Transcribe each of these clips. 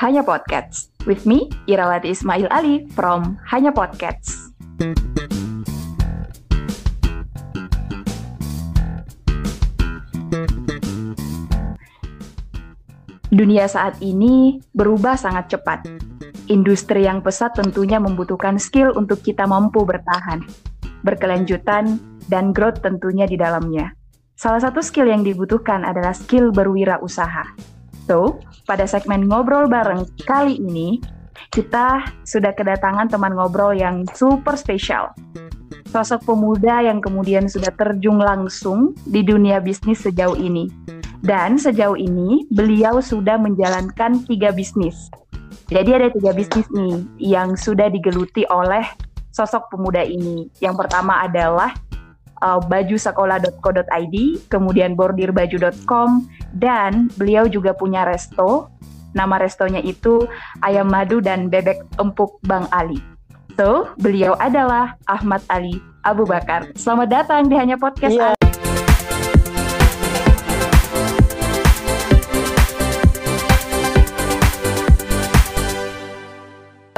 Hanya Podcasts. With me, Irawati Ismail Ali from Hanya Podcasts. Dunia saat ini berubah sangat cepat. Industri yang pesat tentunya membutuhkan skill untuk kita mampu bertahan, berkelanjutan, dan growth tentunya di dalamnya. Salah satu skill yang dibutuhkan adalah skill berwirausaha. So, pada segmen ngobrol bareng kali ini, kita sudah kedatangan teman ngobrol yang super spesial. Sosok pemuda yang kemudian sudah terjun langsung di dunia bisnis sejauh ini. Dan sejauh ini, beliau sudah menjalankan tiga bisnis. Jadi ada tiga bisnis nih yang sudah digeluti oleh sosok pemuda ini. Yang pertama adalah uh, bajusekolah.co.id, kemudian bordirbaju.com, dan beliau juga punya resto. Nama restonya itu Ayam Madu dan Bebek Empuk Bang Ali. So, beliau adalah Ahmad Ali Abu Bakar. Selamat datang di Hanya Podcast. Iya.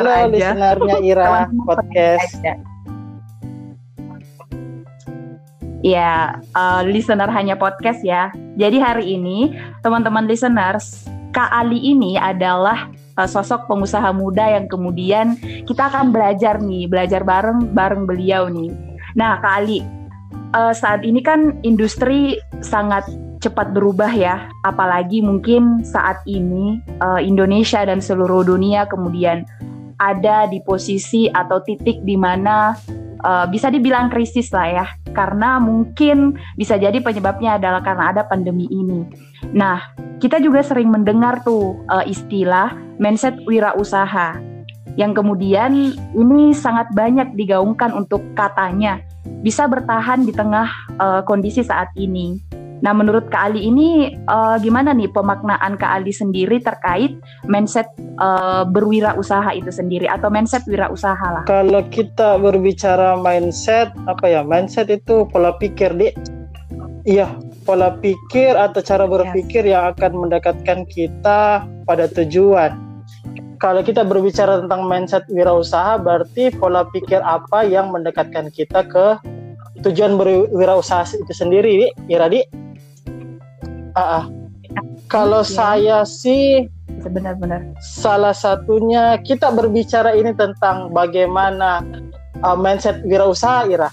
Halo listenernya Ira Podcast. Ya, uh, listener hanya podcast ya. Jadi hari ini teman-teman listeners, Kak Ali ini adalah uh, sosok pengusaha muda yang kemudian kita akan belajar nih, belajar bareng bareng beliau nih. Nah, Kak Ali, uh, saat ini kan industri sangat cepat berubah ya, apalagi mungkin saat ini uh, Indonesia dan seluruh dunia kemudian ada di posisi atau titik di mana uh, bisa dibilang krisis lah ya, karena mungkin bisa jadi penyebabnya adalah karena ada pandemi ini. Nah, kita juga sering mendengar tuh uh, istilah mindset wirausaha yang kemudian ini sangat banyak digaungkan untuk katanya bisa bertahan di tengah uh, kondisi saat ini. Nah, menurut Kak Ali ini uh, gimana nih pemaknaan Kak Ali sendiri terkait mindset uh, berwirausaha itu sendiri atau mindset wirausaha lah? Kalau kita berbicara mindset, apa ya? Mindset itu pola pikir, Dik. Iya, pola pikir atau cara berpikir yang akan mendekatkan kita pada tujuan. Kalau kita berbicara tentang mindset wirausaha, berarti pola pikir apa yang mendekatkan kita ke tujuan berwirausaha itu sendiri, Dik. Ah, ah. Kalau Iya. saya sih Benar-benar. salah satunya kita berbicara ini tentang bagaimana uh, mindset wirausaha Ira.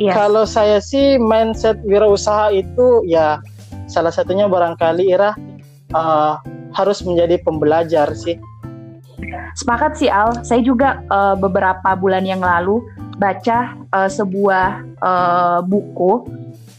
Iya. Kalau saya sih mindset wirausaha itu ya salah satunya barangkali Ira uh, harus menjadi pembelajar sih. Sepakat sih Al. Saya juga uh, beberapa bulan yang lalu baca uh, sebuah uh, buku.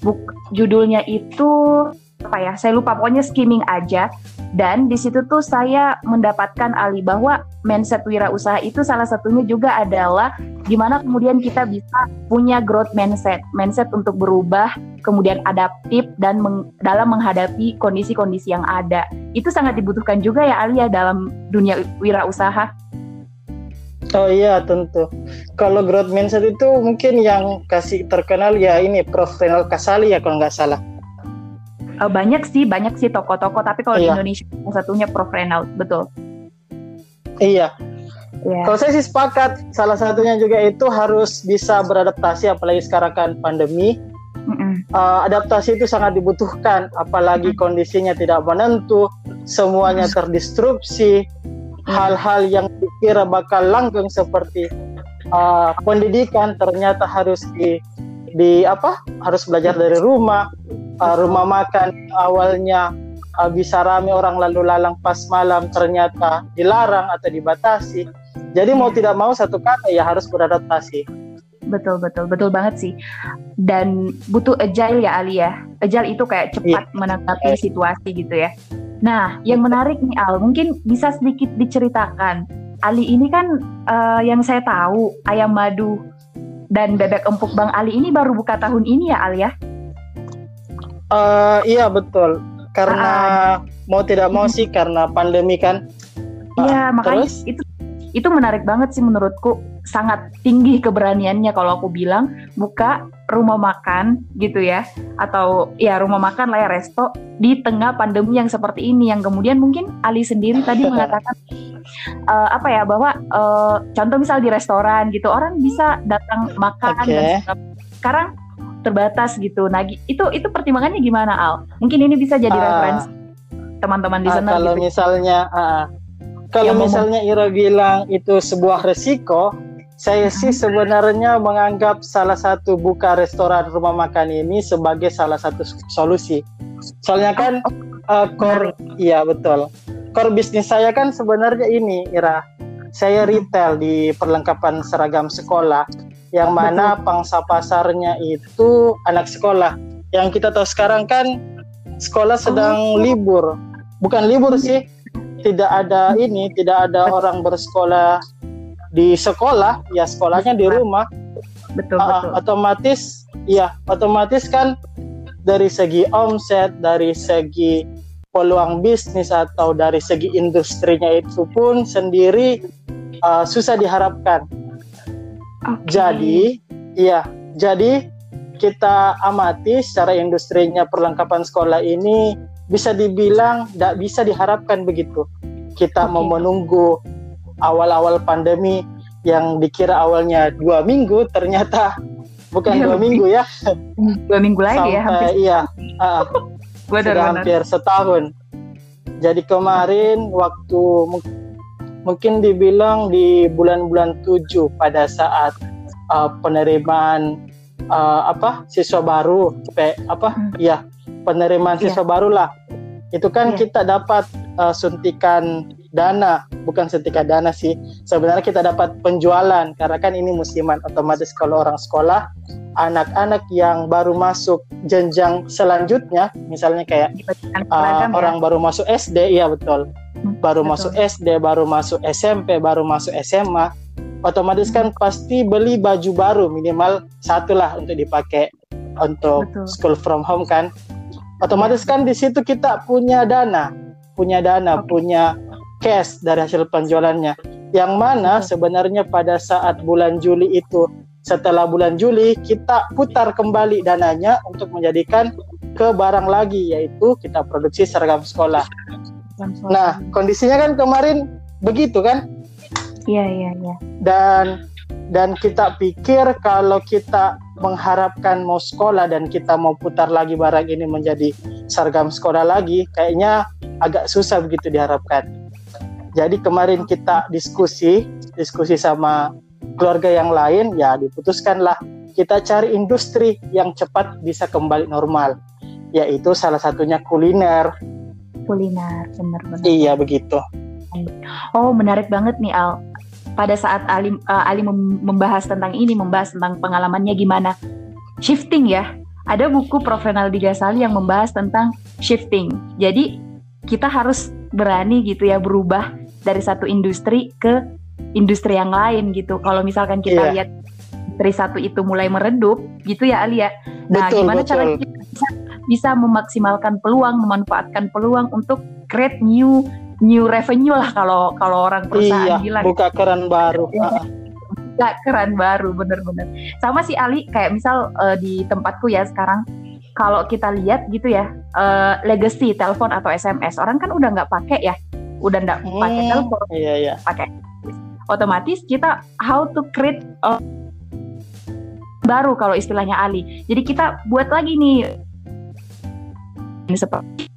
Buk judulnya itu apa ya? Saya lupa. Pokoknya skimming aja. Dan di situ tuh saya mendapatkan Ali bahwa mindset wirausaha itu salah satunya juga adalah gimana kemudian kita bisa punya growth mindset, mindset untuk berubah, kemudian adaptif dan meng- dalam menghadapi kondisi-kondisi yang ada. Itu sangat dibutuhkan juga ya Ali ya dalam dunia wirausaha. Oh iya tentu. Kalau growth mindset itu mungkin yang kasih terkenal ya ini Prof Renal Kasali ya kalau nggak salah. Eh, banyak sih, banyak sih toko-toko. Tapi kalau di Iya. Indonesia salah satunya Prof Renault, betul. Iya. Ya. Kalau saya sih sepakat, salah satunya juga itu harus bisa beradaptasi, apalagi sekarang kan pandemi. Mm-mm. Uh, adaptasi itu sangat dibutuhkan, apalagi kondisinya tidak menentu, semuanya terdistrupsi, hal-hal yang dikira bakal langgeng seperti uh, pendidikan ternyata harus di di apa? Harus belajar dari rumah, uh, rumah makan awalnya uh, bisa rame orang lalu lalang pas malam ternyata dilarang atau dibatasi. Jadi mau tidak mau satu kata ya harus beradaptasi. Betul, betul, betul banget sih. Dan butuh agile ya Ali ya. Agile itu kayak cepat menanggapi situasi gitu ya. Nah, yang menarik nih Al, mungkin bisa sedikit diceritakan. Ali ini kan eh, yang saya tahu ayam madu dan bebek empuk Bang Ali ini baru buka tahun ini ya Al ya. Eh, iya betul. Karena mau tidak mau sih karena pandemi kan. Iya, Ah, makanya terus? itu itu menarik banget sih menurutku. Sangat tinggi keberaniannya kalau aku bilang buka rumah makan gitu ya atau ya rumah makan lah ya resto di tengah pandemi yang seperti ini yang kemudian mungkin Ali sendiri tadi mengatakan uh, apa ya bahwa uh, contoh misal di restoran gitu orang bisa datang makan okay. dan sekarang terbatas gitu. Nah, itu itu pertimbangannya gimana Al? Mungkin ini bisa jadi uh, referensi teman-teman di uh, sana kalau gitu. misalnya uh, kalau misalnya Ira bilang itu sebuah resiko, saya sih sebenarnya menganggap salah satu buka restoran rumah makan ini sebagai salah satu solusi. Soalnya kan uh, core, iya betul. Core bisnis saya kan sebenarnya ini, Ira. Saya retail di perlengkapan seragam sekolah, yang mana pangsa pasarnya itu anak sekolah. Yang kita tahu sekarang kan sekolah sedang oh. libur, bukan libur sih, tidak ada ini, tidak ada orang bersekolah di sekolah. Ya sekolahnya di rumah. Betul uh, betul. otomatis ya otomatis kan dari segi omset dari segi peluang bisnis atau dari segi industrinya itu pun sendiri uh, susah diharapkan okay. jadi iya jadi kita amati secara industrinya perlengkapan sekolah ini bisa dibilang tidak bisa diharapkan begitu. Kita okay. mau menunggu awal-awal pandemi yang dikira awalnya dua minggu ternyata bukan dua minggu ya. Dua minggu lagi ya hampir iya uh, sudah hampir setahun. Jadi kemarin waktu mungkin dibilang di bulan-bulan tujuh pada saat uh, penerimaan uh, apa siswa baru P, apa hmm. ya penerimaan yeah. siswa baru lah itu kan yeah. kita dapat uh, suntikan dana bukan setika dana sih sebenarnya kita dapat penjualan karena kan ini musiman otomatis kalau orang sekolah anak-anak yang baru masuk jenjang selanjutnya misalnya kayak uh, orang ya? baru masuk SD iya betul baru betul. masuk SD baru masuk SMP baru masuk SMA otomatis kan pasti beli baju baru minimal satu lah untuk dipakai untuk betul. school from home kan otomatis kan di situ kita punya dana punya dana okay. punya cash dari hasil penjualannya. Yang mana sebenarnya pada saat bulan Juli itu setelah bulan Juli kita putar kembali dananya untuk menjadikan ke barang lagi yaitu kita produksi seragam sekolah. Nah, kondisinya kan kemarin begitu kan? Iya, iya, iya. Dan dan kita pikir kalau kita mengharapkan mau sekolah dan kita mau putar lagi barang ini menjadi seragam sekolah lagi, kayaknya agak susah begitu diharapkan. Jadi kemarin kita diskusi, diskusi sama keluarga yang lain, ya diputuskanlah kita cari industri yang cepat bisa kembali normal, yaitu salah satunya kuliner. Kuliner, benar-benar. Iya begitu. Oh menarik banget nih Al. Pada saat Ali, uh, Ali membahas tentang ini, membahas tentang pengalamannya gimana shifting ya. Ada buku Prof. Renaldi Gasali yang membahas tentang shifting. Jadi kita harus berani gitu ya berubah dari satu industri ke industri yang lain gitu. Kalau misalkan kita yeah. lihat dari satu itu mulai meredup gitu ya Alia. Nah, betul, gimana cara kita bisa, bisa memaksimalkan peluang, memanfaatkan peluang untuk create new new revenue lah kalau kalau orang perusahaan iya, bilang. buka keran baru. Ya, buka keran baru bener-bener. Sama si Ali kayak misal uh, di tempatku ya sekarang kalau kita lihat gitu ya uh, legacy telepon atau SMS orang kan udah nggak pakai ya udah nggak hmm, pakai telepon iya, iya. pakai otomatis kita how to create uh, baru kalau istilahnya Ali jadi kita buat lagi nih seperti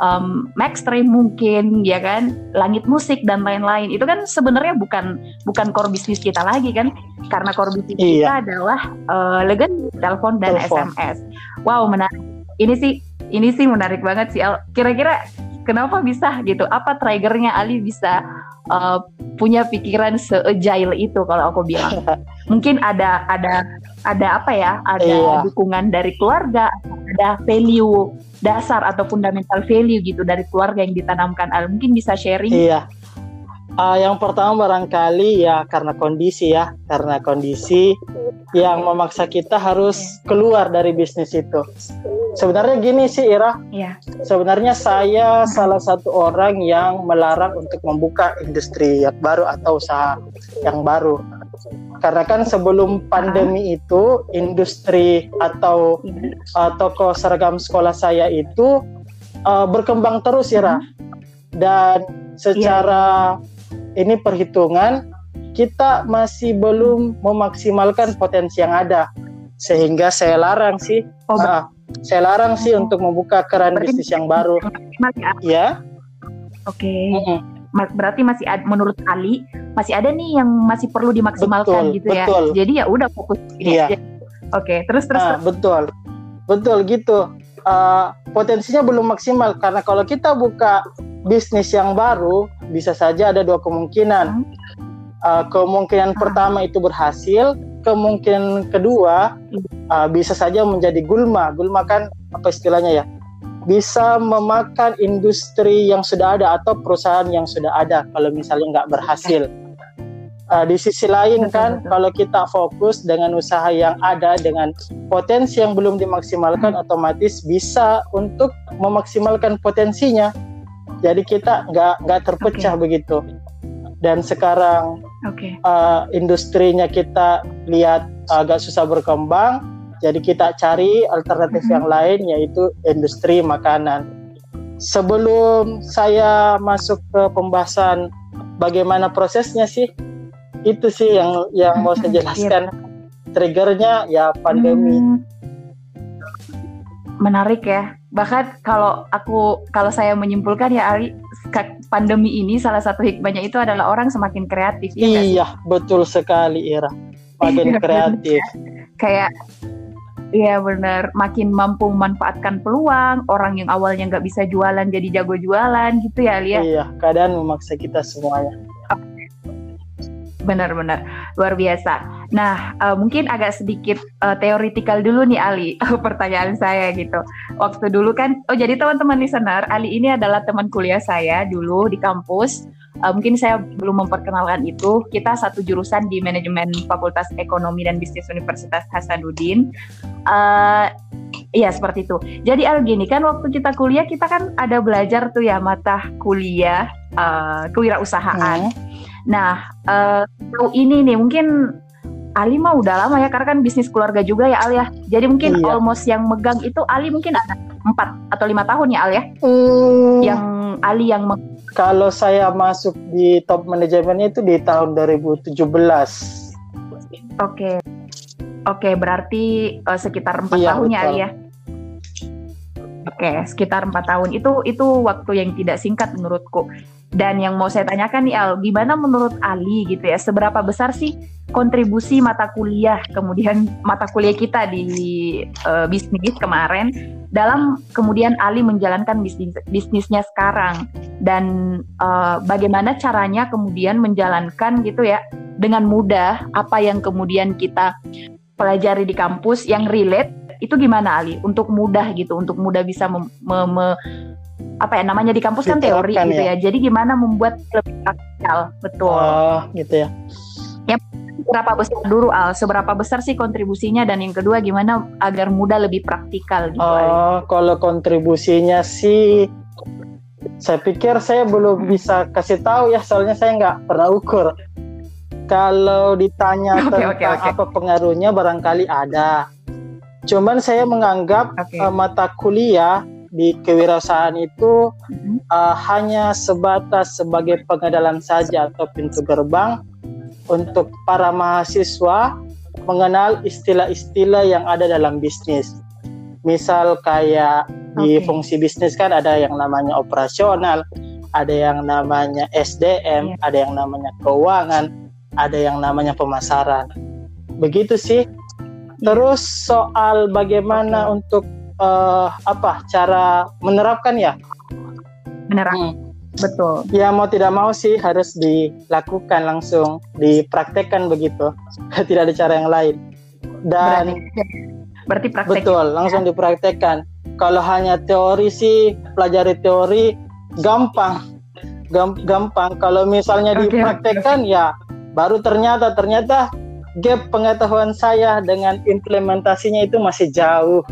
um, Maxstream mungkin ya kan? Langit musik dan lain-lain. Itu kan sebenarnya bukan bukan core bisnis kita lagi kan? Karena core bisnis iya. kita adalah uh, legend telepon dan telepon. SMS wow menarik. Ini sih ini sih menarik banget sih kira-kira kenapa bisa gitu? Apa triggernya Ali bisa uh, punya pikiran seagile itu kalau aku bilang? Mungkin ada ada ada apa ya? Ada iya. dukungan dari keluarga ada value dasar atau fundamental value gitu dari keluarga yang ditanamkan Al mungkin bisa sharing iya Uh, yang pertama barangkali ya karena kondisi ya, karena kondisi yang memaksa kita harus keluar dari bisnis itu. Sebenarnya gini sih Ira, ya. sebenarnya saya salah satu orang yang melarang untuk membuka industri yang baru atau usaha yang baru. Karena kan sebelum pandemi itu industri atau uh, toko seragam sekolah saya itu uh, berkembang terus ya Ra. Dan secara yeah. ini perhitungan kita masih belum memaksimalkan potensi yang ada. Sehingga saya larang sih oh, uh, saya larang sih oh. untuk membuka keran Berarti bisnis yang baru. Ya. Oke. Okay. Mm -hmm berarti masih ada, menurut Ali masih ada nih yang masih perlu dimaksimalkan betul, gitu ya. Betul. Jadi ya udah fokus ini iya. aja. Oke, terus terus. Nah, betul, betul gitu. Uh, potensinya belum maksimal karena kalau kita buka bisnis yang baru bisa saja ada dua kemungkinan. Uh, kemungkinan uh. pertama itu berhasil, kemungkinan kedua uh, bisa saja menjadi gulma. Gulma kan apa istilahnya ya? Bisa memakan industri yang sudah ada atau perusahaan yang sudah ada kalau misalnya nggak berhasil. Uh, di sisi lain kan kalau kita fokus dengan usaha yang ada dengan potensi yang belum dimaksimalkan hmm. otomatis bisa untuk memaksimalkan potensinya. Jadi kita nggak nggak terpecah okay. begitu. Dan sekarang okay. uh, industrinya kita lihat agak susah berkembang, jadi kita cari alternatif yang lain yaitu industri makanan. Sebelum saya masuk ke pembahasan bagaimana prosesnya sih, itu sih yang yang mau saya mm-hmm. jelaskan. Triggernya ya pandemi. Mm. Menarik ya. Bahkan kalau aku kalau saya menyimpulkan ya Ali, pandemi ini salah satu hikmahnya itu adalah orang semakin kreatif. Ya iya, betul sekali Ira. Makin kreatif. Kayak Iya benar, makin mampu memanfaatkan peluang, orang yang awalnya nggak bisa jualan jadi jago jualan gitu ya Lia. Iya, keadaan memaksa kita semuanya. Benar-benar luar biasa. Nah, uh, mungkin agak sedikit uh, teoritikal dulu nih Ali, pertanyaan saya gitu. Waktu dulu kan, oh jadi teman-teman listener, Ali ini adalah teman kuliah saya dulu di kampus uh, mungkin saya belum memperkenalkan itu. Kita satu jurusan di manajemen Fakultas Ekonomi dan Bisnis Universitas Hasanuddin. Uh, Iya seperti itu. Jadi Al gini kan waktu kita kuliah kita kan ada belajar tuh ya mata kuliah uh, kewirausahaan. Hmm. Nah uh, ini nih mungkin Ali mah udah lama ya karena kan bisnis keluarga juga ya Al ya. Jadi mungkin iya. almost yang megang itu Ali mungkin ada empat atau lima tahun ya Al ya. Hmm. Yang Ali yang kalau saya masuk di top manajemennya itu di tahun 2017. Oke. Oke, berarti uh, sekitar empat iya, tahun ya Ali ya. Oke, sekitar empat tahun itu itu waktu yang tidak singkat menurutku. Dan yang mau saya tanyakan nih Al, gimana menurut Ali gitu ya, seberapa besar sih kontribusi mata kuliah kemudian mata kuliah kita di uh, bisnis kemarin dalam kemudian Ali menjalankan bisnis bisnisnya sekarang? Dan uh, bagaimana caranya kemudian menjalankan gitu ya dengan mudah apa yang kemudian kita pelajari di kampus yang relate itu gimana Ali? Untuk mudah gitu untuk mudah bisa me, apa ya namanya di kampus kan teori gitu ya. ya. Jadi gimana membuat lebih praktikal, betul. Oh, gitu ya. Ya berapa besar dulu Al? Seberapa besar sih kontribusinya dan yang kedua gimana agar mudah lebih praktikal gitu? Oh, kalau kontribusinya sih saya pikir saya belum bisa kasih tahu ya soalnya saya nggak pernah ukur. Kalau ditanya okay, tentang okay, okay. apa pengaruhnya barangkali ada. Cuman saya menganggap okay. uh, eh, mata kuliah di kewirausahaan itu uh, hanya sebatas sebagai pengenalan saja atau pintu gerbang untuk para mahasiswa mengenal istilah-istilah yang ada dalam bisnis. Misal kayak di okay. fungsi bisnis kan ada yang namanya operasional, ada yang namanya SDM, yeah. ada yang namanya keuangan, ada yang namanya pemasaran. Begitu sih. Terus soal bagaimana okay. untuk uh, apa cara menerapkan ya? Menerapkan. Hmm. Betul. Ya mau tidak mau sih harus dilakukan langsung, dipraktekkan begitu. tidak ada cara yang lain. Dan berarti, berarti praktek. Betul, langsung dipraktekkan. Kalau hanya teori sih, pelajari teori gampang. Gampang. Kalau misalnya okay, dipraktekkan ya baru ternyata ternyata gap pengetahuan saya dengan implementasinya itu masih jauh.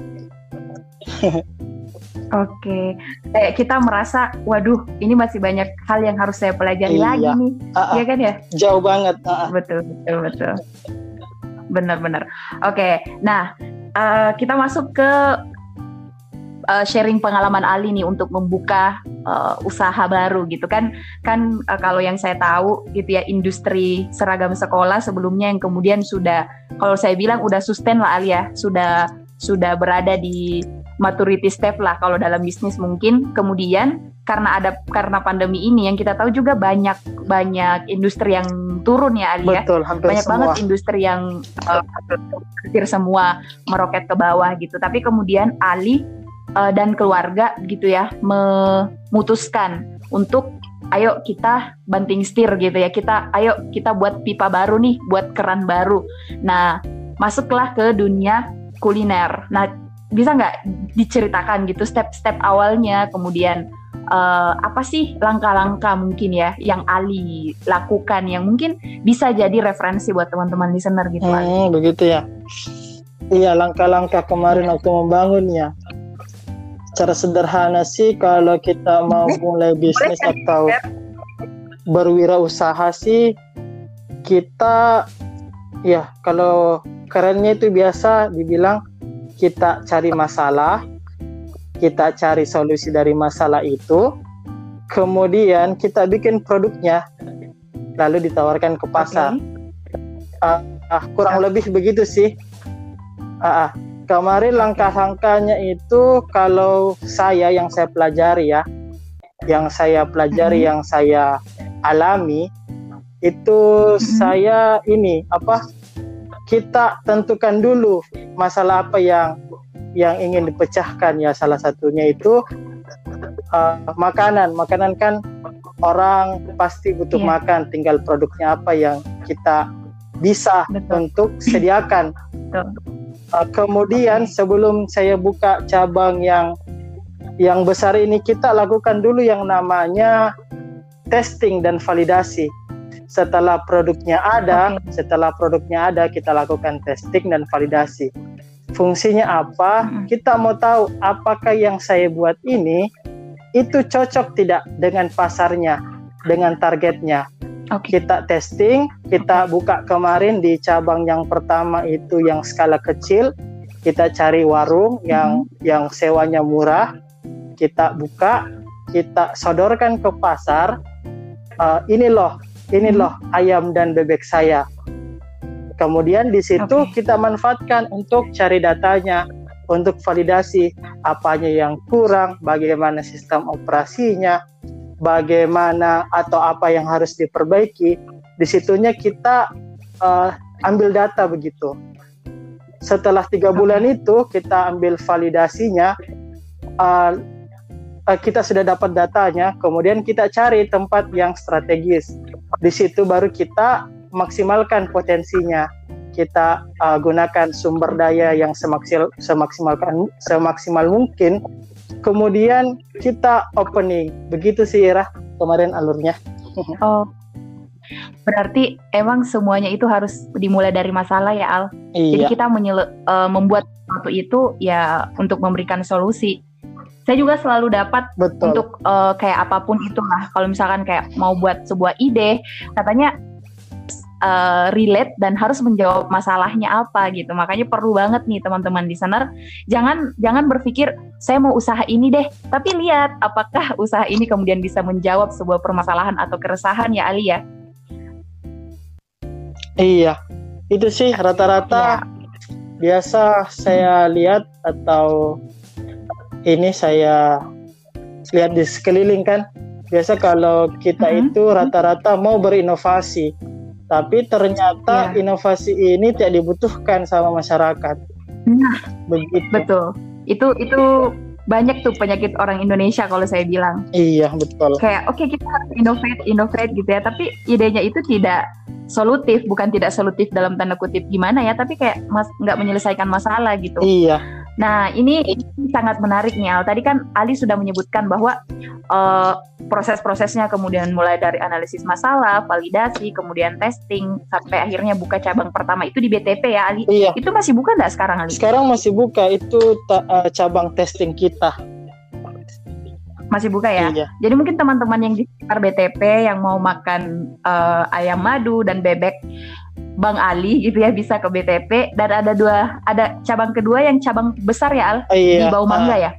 Oke, kayak kita merasa, waduh, ini masih banyak hal yang harus saya pelajari iya. lagi nih, uh, uh, ya kan ya? Jauh banget. Uh, uh. Betul, betul, betul. benar-benar. Oke, nah uh, kita masuk ke uh, sharing pengalaman Ali nih untuk membuka uh, usaha baru gitu kan kan uh, kalau yang saya tahu gitu ya industri seragam sekolah sebelumnya yang kemudian sudah kalau saya bilang udah sustain lah Ali ya sudah sudah berada di maturity step lah kalau dalam bisnis mungkin. Kemudian karena ada karena pandemi ini yang kita tahu juga banyak banyak industri yang turun ya Ali ya. Hampir banyak semua. banget industri yang uh, hampir semua meroket ke bawah gitu. Tapi kemudian Ali uh, dan keluarga gitu ya memutuskan untuk ayo kita banting setir gitu ya. Kita ayo kita buat pipa baru nih buat keran baru. Nah masuklah ke dunia kuliner. Nah bisa nggak diceritakan gitu step-step awalnya kemudian uh, apa sih langkah-langkah mungkin ya yang Ali lakukan yang mungkin bisa jadi referensi buat teman-teman listener gitu hmm, begitu ya. Iya langkah-langkah kemarin waktu membangun ya. Secara sederhana sih kalau kita mau mulai bisnis atau berwirausaha sih kita ya kalau kerennya itu biasa dibilang kita cari masalah kita cari solusi dari masalah itu kemudian kita bikin produknya lalu ditawarkan ke pasar okay. uh, uh, kurang lebih begitu sih uh, uh, kemarin langkah-langkahnya itu kalau saya yang saya pelajari ya, yang saya pelajari, mm-hmm. yang saya alami itu mm-hmm. saya ini apa? Kita tentukan dulu masalah apa yang yang ingin dipecahkan ya salah satunya itu uh, makanan. Makanan kan orang pasti butuh yeah. makan, tinggal produknya apa yang kita bisa Betul. untuk sediakan. Betul Uh, kemudian sebelum saya buka cabang yang yang besar ini kita lakukan dulu yang namanya testing dan validasi. Setelah produknya ada, okay. setelah produknya ada kita lakukan testing dan validasi. Fungsinya apa? Hmm. Kita mau tahu apakah yang saya buat ini itu cocok tidak dengan pasarnya, dengan targetnya. Okay. Kita testing, kita okay. buka kemarin di cabang yang pertama itu yang skala kecil. Kita cari warung yang mm-hmm. yang sewanya murah. Kita buka, kita sodorkan ke pasar. Uh, ini loh, ini loh ayam dan bebek saya. Kemudian di situ okay. kita manfaatkan untuk cari datanya, untuk validasi apanya yang kurang, bagaimana sistem operasinya, bagaimana atau apa yang harus diperbaiki, di situnya kita uh, ambil data begitu. Setelah tiga bulan itu kita ambil validasinya, uh, kita sudah dapat datanya, kemudian kita cari tempat yang strategis. Di situ baru kita maksimalkan potensinya. Kita uh, gunakan sumber daya yang semaksimal semaksimalkan semaksimal mungkin kemudian kita opening begitu sih Ira kemarin alurnya oh berarti emang semuanya itu harus dimulai dari masalah ya Al iya. jadi kita uh, membuat sesuatu itu ya untuk memberikan solusi saya juga selalu dapat Betul. untuk uh, kayak apa pun itu lah kalau misalkan kayak mau buat sebuah ide katanya uh, relate dan harus menjawab masalahnya apa gitu. Makanya perlu banget nih teman-teman listener, jangan jangan berpikir saya mau usaha ini deh, tapi lihat apakah usaha ini kemudian bisa menjawab sebuah permasalahan atau keresahan ya Ali ya. Iya, itu sih rata-rata ya. biasa saya lihat atau ini saya lihat di sekeliling kan. Biasa kalau kita hmm. itu rata-rata mau berinovasi, tapi ternyata ya. inovasi ini tidak dibutuhkan sama masyarakat. Nah, begitu. Betul. Itu itu banyak tuh penyakit orang Indonesia kalau saya bilang. Iya, betul. Kayak oke okay, kita harus innovate, innovate gitu ya, tapi idenya itu tidak solutif, bukan tidak solutif dalam tanda kutip gimana ya, tapi kayak mas nggak menyelesaikan masalah gitu. Iya. Nah, ini, sangat menarik nih Al. Tadi kan Ali sudah menyebutkan bahwa uh, proses-prosesnya kemudian mulai dari analisis masalah, validasi, kemudian testing, sampai akhirnya buka cabang pertama itu di BTP ya Ali. Iya. Itu masih buka nggak sekarang Ali? Sekarang masih buka, itu uh, cabang testing kita. Masih buka ya? Iya. Jadi mungkin teman-teman yang di sekitar BTP yang mau makan uh, ayam madu dan bebek Bang Ali gitu ya bisa ke BTP dan ada dua ada cabang kedua yang cabang besar ya Al iya, di Bau Mangga ah, ya.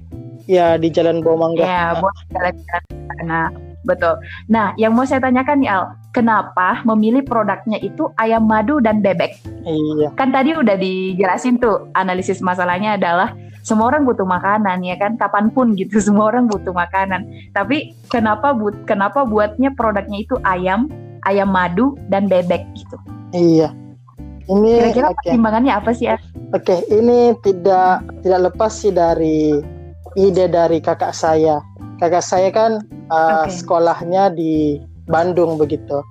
Ya di Jalan Bau Mangga. Ya, Ah, buat jalan-jalan sana. Betul. Nah, yang mau saya tanyakan nih Al, kenapa memilih produknya itu ayam madu dan bebek? Iya. Kan tadi udah dijelasin tuh analisis masalahnya adalah semua orang butuh makanan ya kan kapan pun gitu semua orang butuh makanan. Tapi kenapa but kenapa buatnya produknya itu ayam, ayam madu dan bebek gitu? Iya. Ini Kira-kira oke. pertimbangannya apa sih? Oke, ini tidak tidak lepas sih dari ide dari kakak saya. Kakak saya kan uh, Oke. sekolahnya di Bandung begitu.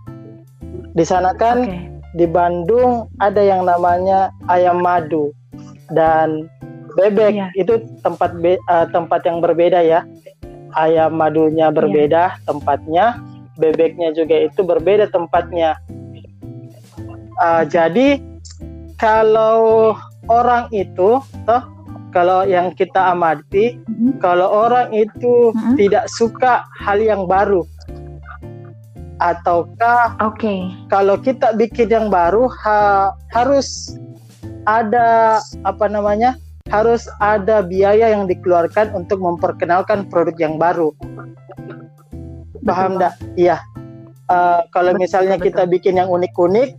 Di sana kan Oke. di Bandung ada yang namanya ayam madu dan bebek Iya. itu tempat be- uh, tempat yang berbeda ya. Ayam madunya berbeda tempatnya, bebeknya juga itu berbeda tempatnya. Uh, jadi kalau orang itu, toh kalau yang kita amati, Mhm. kalau orang itu Mhm. tidak suka hal yang baru, ataukah Oke. kalau kita bikin yang baru ha- harus ada apa namanya harus ada biaya yang dikeluarkan untuk memperkenalkan produk yang baru paham enggak iya Eh, kalau Betul, misalnya betul. kita bikin yang unik-unik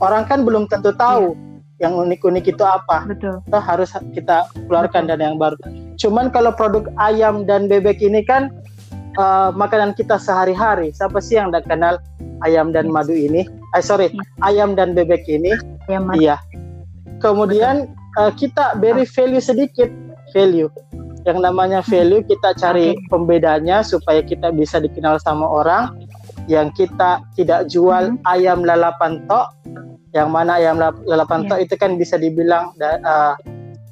orang kan belum tentu tahu yang unik-unik itu apa Betul. Toh harus kita keluarkan Betul. dan yang baru cuman kalau produk ayam dan bebek ini kan eh, makanan kita sehari-hari siapa sih yang tidak kenal ayam dan Yes. madu ini eh sorry Yes. ayam dan bebek ini Ayam madu. Iya. Kemudian eh, kita beri value sedikit, value. Yang namanya value kita cari Oke. pembedanya supaya kita bisa dikenal sama orang. Yang kita tidak jual Mhm. ayam lalapan tok. Yang mana ayam lap- lalapan Iya. tok itu kan bisa dibilang da- eh,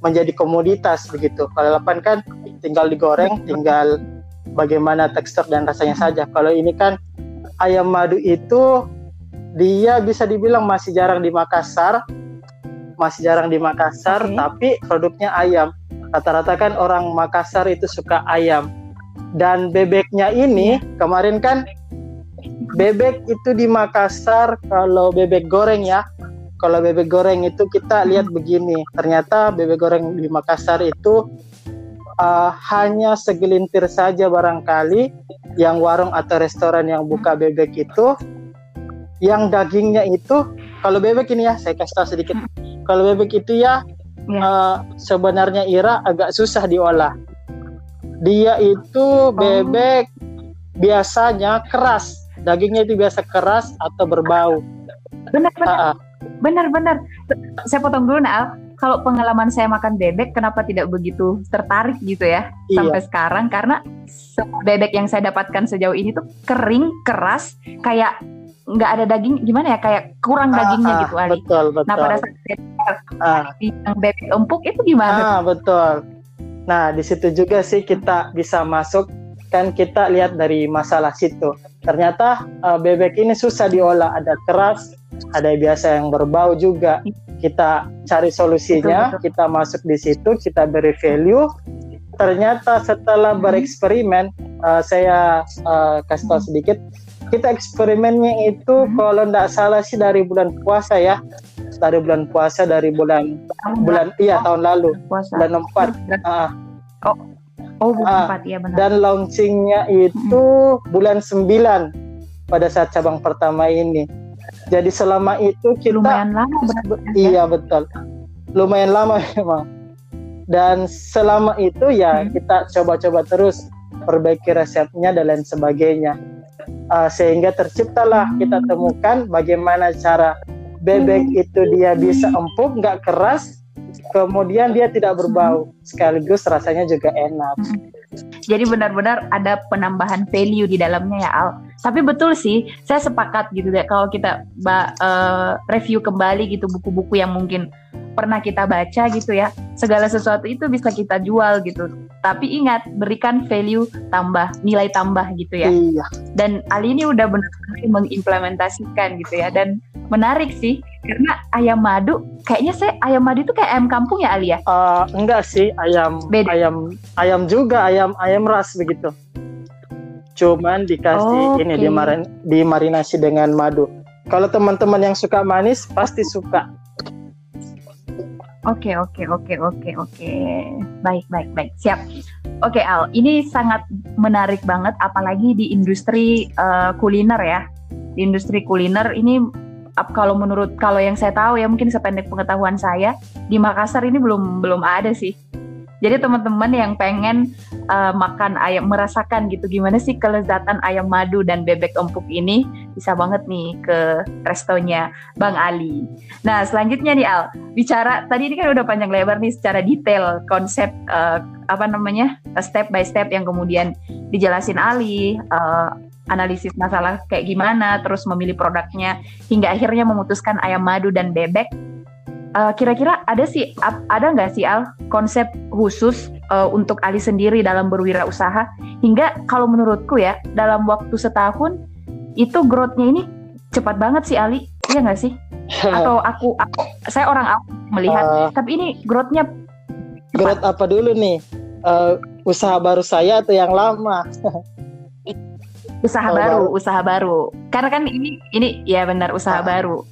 menjadi komoditas begitu. Kalau lalapan kan tinggal digoreng, Betul. tinggal bagaimana tekstur dan rasanya saja. Kalau ini kan ayam madu itu dia bisa dibilang masih jarang di Makassar, masih jarang di Makassar, Oke. tapi produknya ayam. Rata-rata kan orang Makassar itu suka ayam. Dan bebeknya ini kemarin kan bebek itu di Makassar kalau bebek goreng ya. Kalau bebek goreng itu kita lihat begini, ternyata bebek goreng di Makassar itu uh, hanya segelintir saja barangkali yang warung atau restoran yang buka bebek itu. Yang dagingnya itu kalau bebek ini ya saya kasih tahu sedikit. Kalau bebek itu ya Ya. uh, sebenarnya Ira agak susah diolah. Dia itu bebek biasanya keras dagingnya itu biasa keras atau berbau Benar, benar. Ah, ah. Benar, benar. Saya potong dulu, Naal. Kalau pengalaman saya makan bebek, kenapa tidak begitu tertarik gitu ya Iya. sampai sekarang? Karena bebek yang saya dapatkan sejauh ini tuh kering, keras, kayak nggak ada daging. Gimana ya? Kayak kurang dagingnya Ah, ah, gitu, Ali. betul betul Nah, pada saat Ah. yang bebek empuk itu gimana? Ah, betul. Nah, di situ juga sih kita bisa masuk kan kita lihat dari masalah situ. Ternyata uh, bebek ini susah diolah, ada keras, ada biasa yang berbau juga. Kita cari solusinya, Betul, betul. kita masuk di situ, kita beri value. Ternyata setelah Hmm. bereksperimen, uh, saya uh, kasih tahu sedikit, kita eksperimennya itu Hmm. kalau tidak salah sih dari bulan puasa ya, dari bulan puasa dari bulan bulan iya tahun lalu puasa. bulan 4 ah, Oh, bulan Ah, empat ya benar. dan launchingnya itu bulan 9 pada saat cabang pertama ini. Jadi selama itu kita Lumayan lama benar. iya betul. Lumayan lama memang. Dan selama itu ya Hmm. kita coba-coba terus perbaiki resepnya dan lain sebagainya. Ah, sehingga terciptalah kita temukan bagaimana cara bebek itu dia bisa empuk nggak keras kemudian dia tidak berbau sekaligus rasanya juga enak Jadi benar-benar ada penambahan value di dalamnya ya Al. Tapi betul sih, saya sepakat gitu deh kalau kita eh, review kembali gitu buku-buku yang mungkin pernah kita baca gitu ya. Segala sesuatu itu bisa kita jual gitu. Tapi ingat, berikan value tambah, nilai tambah gitu ya. iya Dan Ali ini udah benar-benar mengimplementasikan gitu ya. Dan menarik sih, karena ayam madu, kayaknya saya ayam madu itu kayak ayam kampung ya Ali ya? Eh, enggak sih ayam Beda. ayam ayam juga ayam ayam ras begitu. Cuman dikasih Oke. ini dimarin, dimarinasi dengan madu. Kalau teman-teman yang suka manis pasti suka. Oke, oke, oke, oke, oke. Baik, baik, baik. Siap. Oke, Al. Ini sangat menarik banget, apalagi di industri uh, kuliner ya. Di industri kuliner ini, kalau menurut kalau yang saya tahu ya, mungkin sependek pengetahuan saya, di Makassar ini belum belum ada sih jadi teman-teman yang pengen uh, makan ayam, merasakan gitu gimana sih kelezatan ayam madu dan bebek empuk ini, bisa banget nih ke restonya Bang Ali. Nah selanjutnya nih Al, bicara tadi ini kan udah panjang lebar nih secara detail konsep uh, apa namanya step by step yang kemudian dijelasin Ali. Uh, analisis masalah kayak gimana, terus memilih produknya hingga akhirnya memutuskan ayam madu dan bebek eh, kira-kira ada sih ada nggak sih Al konsep khusus uh, untuk Ali sendiri dalam berwirausaha? Hingga kalau menurutku ya dalam waktu setahun itu growth-nya ini cepat banget sih Ali. Iya nggak sih? Atau aku, aku saya orang awam melihat. Uh, tapi ini growth-nya growth apa dulu nih? Uh, usaha baru saya atau yang lama? Usaha oh, baru, baru. usaha baru. Karena kan ini ini ya benar usaha uh. baru.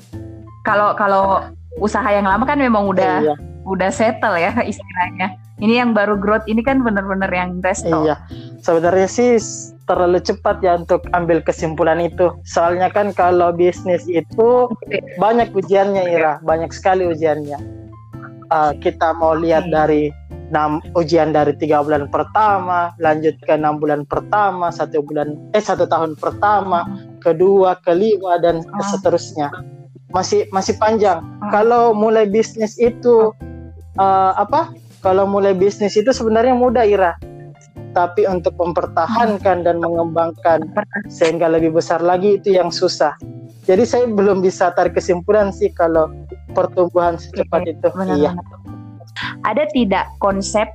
Kalau kalau usaha yang lama kan memang udah iya. udah settle ya istilahnya. Ini yang baru growth ini kan benar-benar yang resto. Iya. Sebenarnya sih terlalu cepat ya untuk ambil kesimpulan itu. Soalnya kan kalau bisnis itu banyak ujiannya Ira, banyak sekali ujiannya. Uh, kita mau lihat hmm. dari enam ujian dari tiga bulan pertama, lanjut ke enam bulan pertama, satu bulan eh satu tahun pertama, kedua, kelima dan oh. seterusnya masih masih panjang. Hmm. Kalau mulai bisnis itu uh, apa? Kalau mulai bisnis itu sebenarnya mudah Ira. Tapi untuk mempertahankan dan mengembangkan sehingga lebih besar lagi itu yang susah. Jadi saya belum bisa tarik kesimpulan sih kalau pertumbuhan secepat Oke, itu. Benar, iya. Ada tidak konsep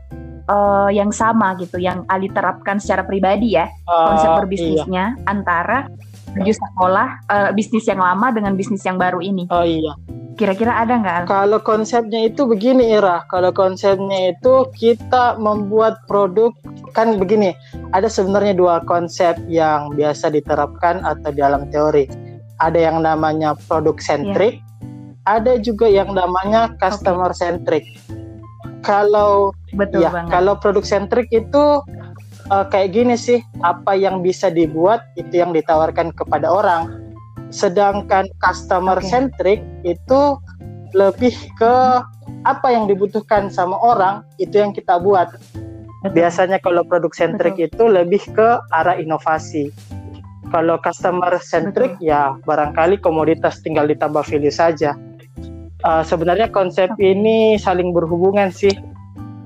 uh, yang sama gitu yang Ali terapkan secara pribadi ya uh, konsep berbisnisnya iya. antara menuju sekolah uh, bisnis yang lama dengan bisnis yang baru ini. Oh iya. Kira-kira ada nggak? Kalau konsepnya itu begini Ira, kalau konsepnya itu kita membuat produk kan begini, ada sebenarnya dua konsep yang biasa diterapkan atau dalam teori. Ada yang namanya produk centric, yeah. ada juga yang namanya customer centric. Kalau Betul ya, banget. kalau produk centric itu uh, kayak gini sih, apa yang bisa dibuat itu yang ditawarkan kepada orang. Sedangkan customer centric okay. itu lebih ke apa yang dibutuhkan sama orang itu yang kita buat. Betul. Biasanya kalau produk centric Betul. itu lebih ke arah inovasi. Kalau customer centric Betul. ya barangkali komoditas tinggal ditambah value saja. Uh, sebenarnya konsep okay. ini saling berhubungan sih.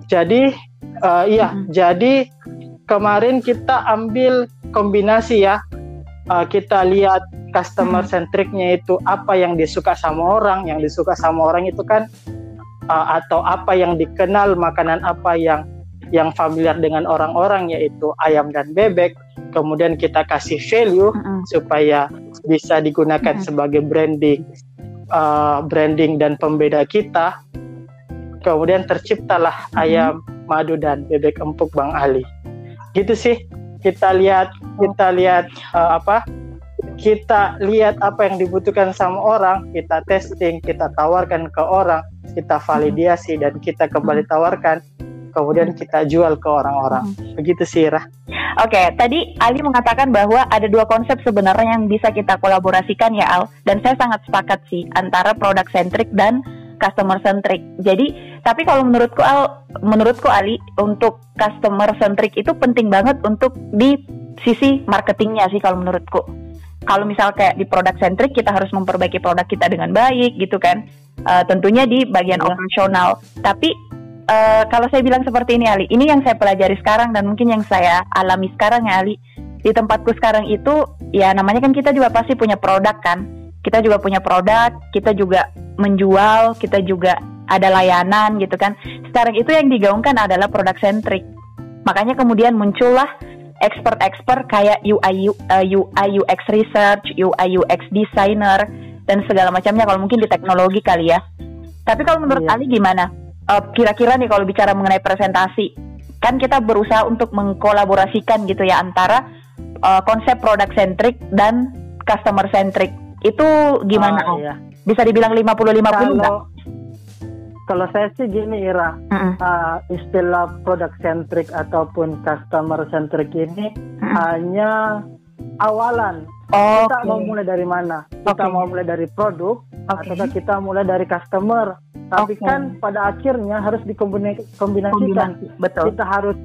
Jadi uh, iya, mm -hmm. jadi kemarin kita ambil kombinasi ya. Uh, kita lihat customer hmm. centricnya itu apa yang disuka sama orang, yang disuka sama orang itu kan uh, atau apa yang dikenal makanan apa yang yang familiar dengan orang-orang yaitu ayam dan bebek. Kemudian kita kasih value hmm. supaya bisa digunakan hmm. sebagai branding, uh, branding dan pembeda kita. Kemudian terciptalah hmm. ayam, madu dan bebek empuk Bang Ali gitu sih. Kita lihat kita lihat uh, apa? Kita lihat apa yang dibutuhkan sama orang kita testing kita tawarkan ke orang kita validasi dan kita kembali tawarkan kemudian kita jual ke orang-orang. Begitu sih Rah. Oke, tadi Ali mengatakan bahwa ada dua konsep sebenarnya yang bisa kita kolaborasikan ya Al, dan saya sangat sepakat sih antara produk centric dan customer centric. Jadi, tapi kalau menurutku Al, menurutku Ali untuk customer centric itu penting banget untuk di sisi marketingnya sih kalau menurutku. Kalau misal kayak di produk centric kita harus memperbaiki produk kita dengan baik gitu kan. Uh, tentunya di bagian ya. operasional. Tapi uh, kalau saya bilang seperti ini Ali, ini yang saya pelajari sekarang dan mungkin yang saya alami sekarang ya Ali. Di tempatku sekarang itu ya namanya kan kita juga pasti punya produk kan. Kita juga punya produk, kita juga menjual, kita juga ada layanan gitu kan. Sekarang itu yang digaungkan adalah produk centric. Makanya kemudian muncullah expert-expert kayak UI, uh, UI UX research, UI UX designer dan segala macamnya kalau mungkin di teknologi kali ya. Tapi kalau menurut iya. Ali gimana? Uh, kira-kira nih kalau bicara mengenai presentasi, kan kita berusaha untuk mengkolaborasikan gitu ya antara uh, konsep produk centric dan customer centric Itu gimana? Ah, Al? iya. Bisa dibilang 50-50 nggak? Kalau kalau saya sih gini Ira, Mm-mm. uh, istilah product centric ataupun customer centric ini Mm-mm. hanya awalan. Oh, Kita mau mulai dari mana? Kita Oke. mau mulai dari produk Oke. atau kita mulai dari customer? Tapi Oke. kan pada akhirnya harus dikombinasikan. kombinasi. Betul. Kita harus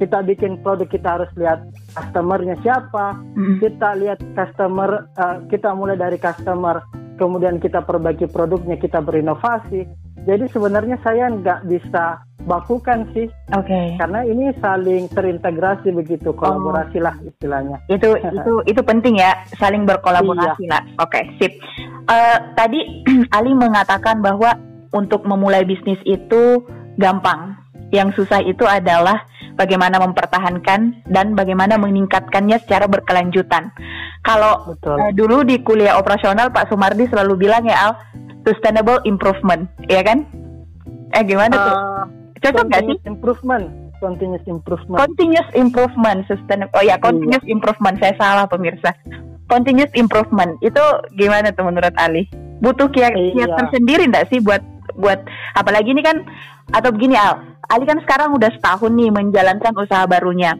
kita bikin produk kita harus lihat customernya siapa. Mm-mm. Kita lihat customer uh, kita mulai dari customer, kemudian kita perbaiki produknya, kita berinovasi. Jadi sebenarnya saya nggak bisa bakukan sih Oke. karena ini saling terintegrasi begitu Oh. kolaborasi lah istilahnya. itu itu itu penting ya saling berkolaborasi lah oke sip Eh, tadi Ali mengatakan bahwa untuk memulai bisnis itu gampang yang susah itu adalah bagaimana mempertahankan dan bagaimana meningkatkannya secara berkelanjutan. Kalau Betul. eh, dulu di kuliah operasional Pak Sumardi selalu bilang ya Al sustainable improvement ya kan? Eh gimana tuh? Uh, cocok nggak sih? improvement, continuous improvement. continuous improvement sustainable oh ya continuous improvement saya salah pemirsa. Continuous improvement itu gimana tuh menurut Ali? Butuh kiat Iya. kiat tersendiri enggak sih buat buat apalagi ini kan atau begini Al Ali kan sekarang udah setahun nih menjalankan usaha barunya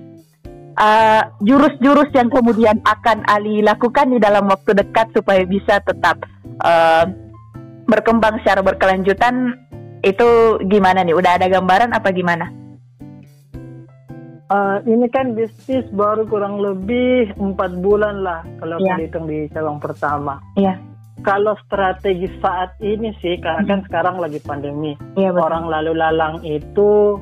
Eh, jurus-jurus yang kemudian akan Ali lakukan di dalam waktu dekat supaya bisa tetap eh, berkembang secara berkelanjutan itu gimana nih udah ada gambaran apa gimana Uh, ini kan bisnis baru kurang lebih empat bulan lah kalau Iya. dihitung di cabang pertama. Iya. Kalau strategi saat ini sih, karena kan sekarang lagi pandemi, betul orang lalu lalang itu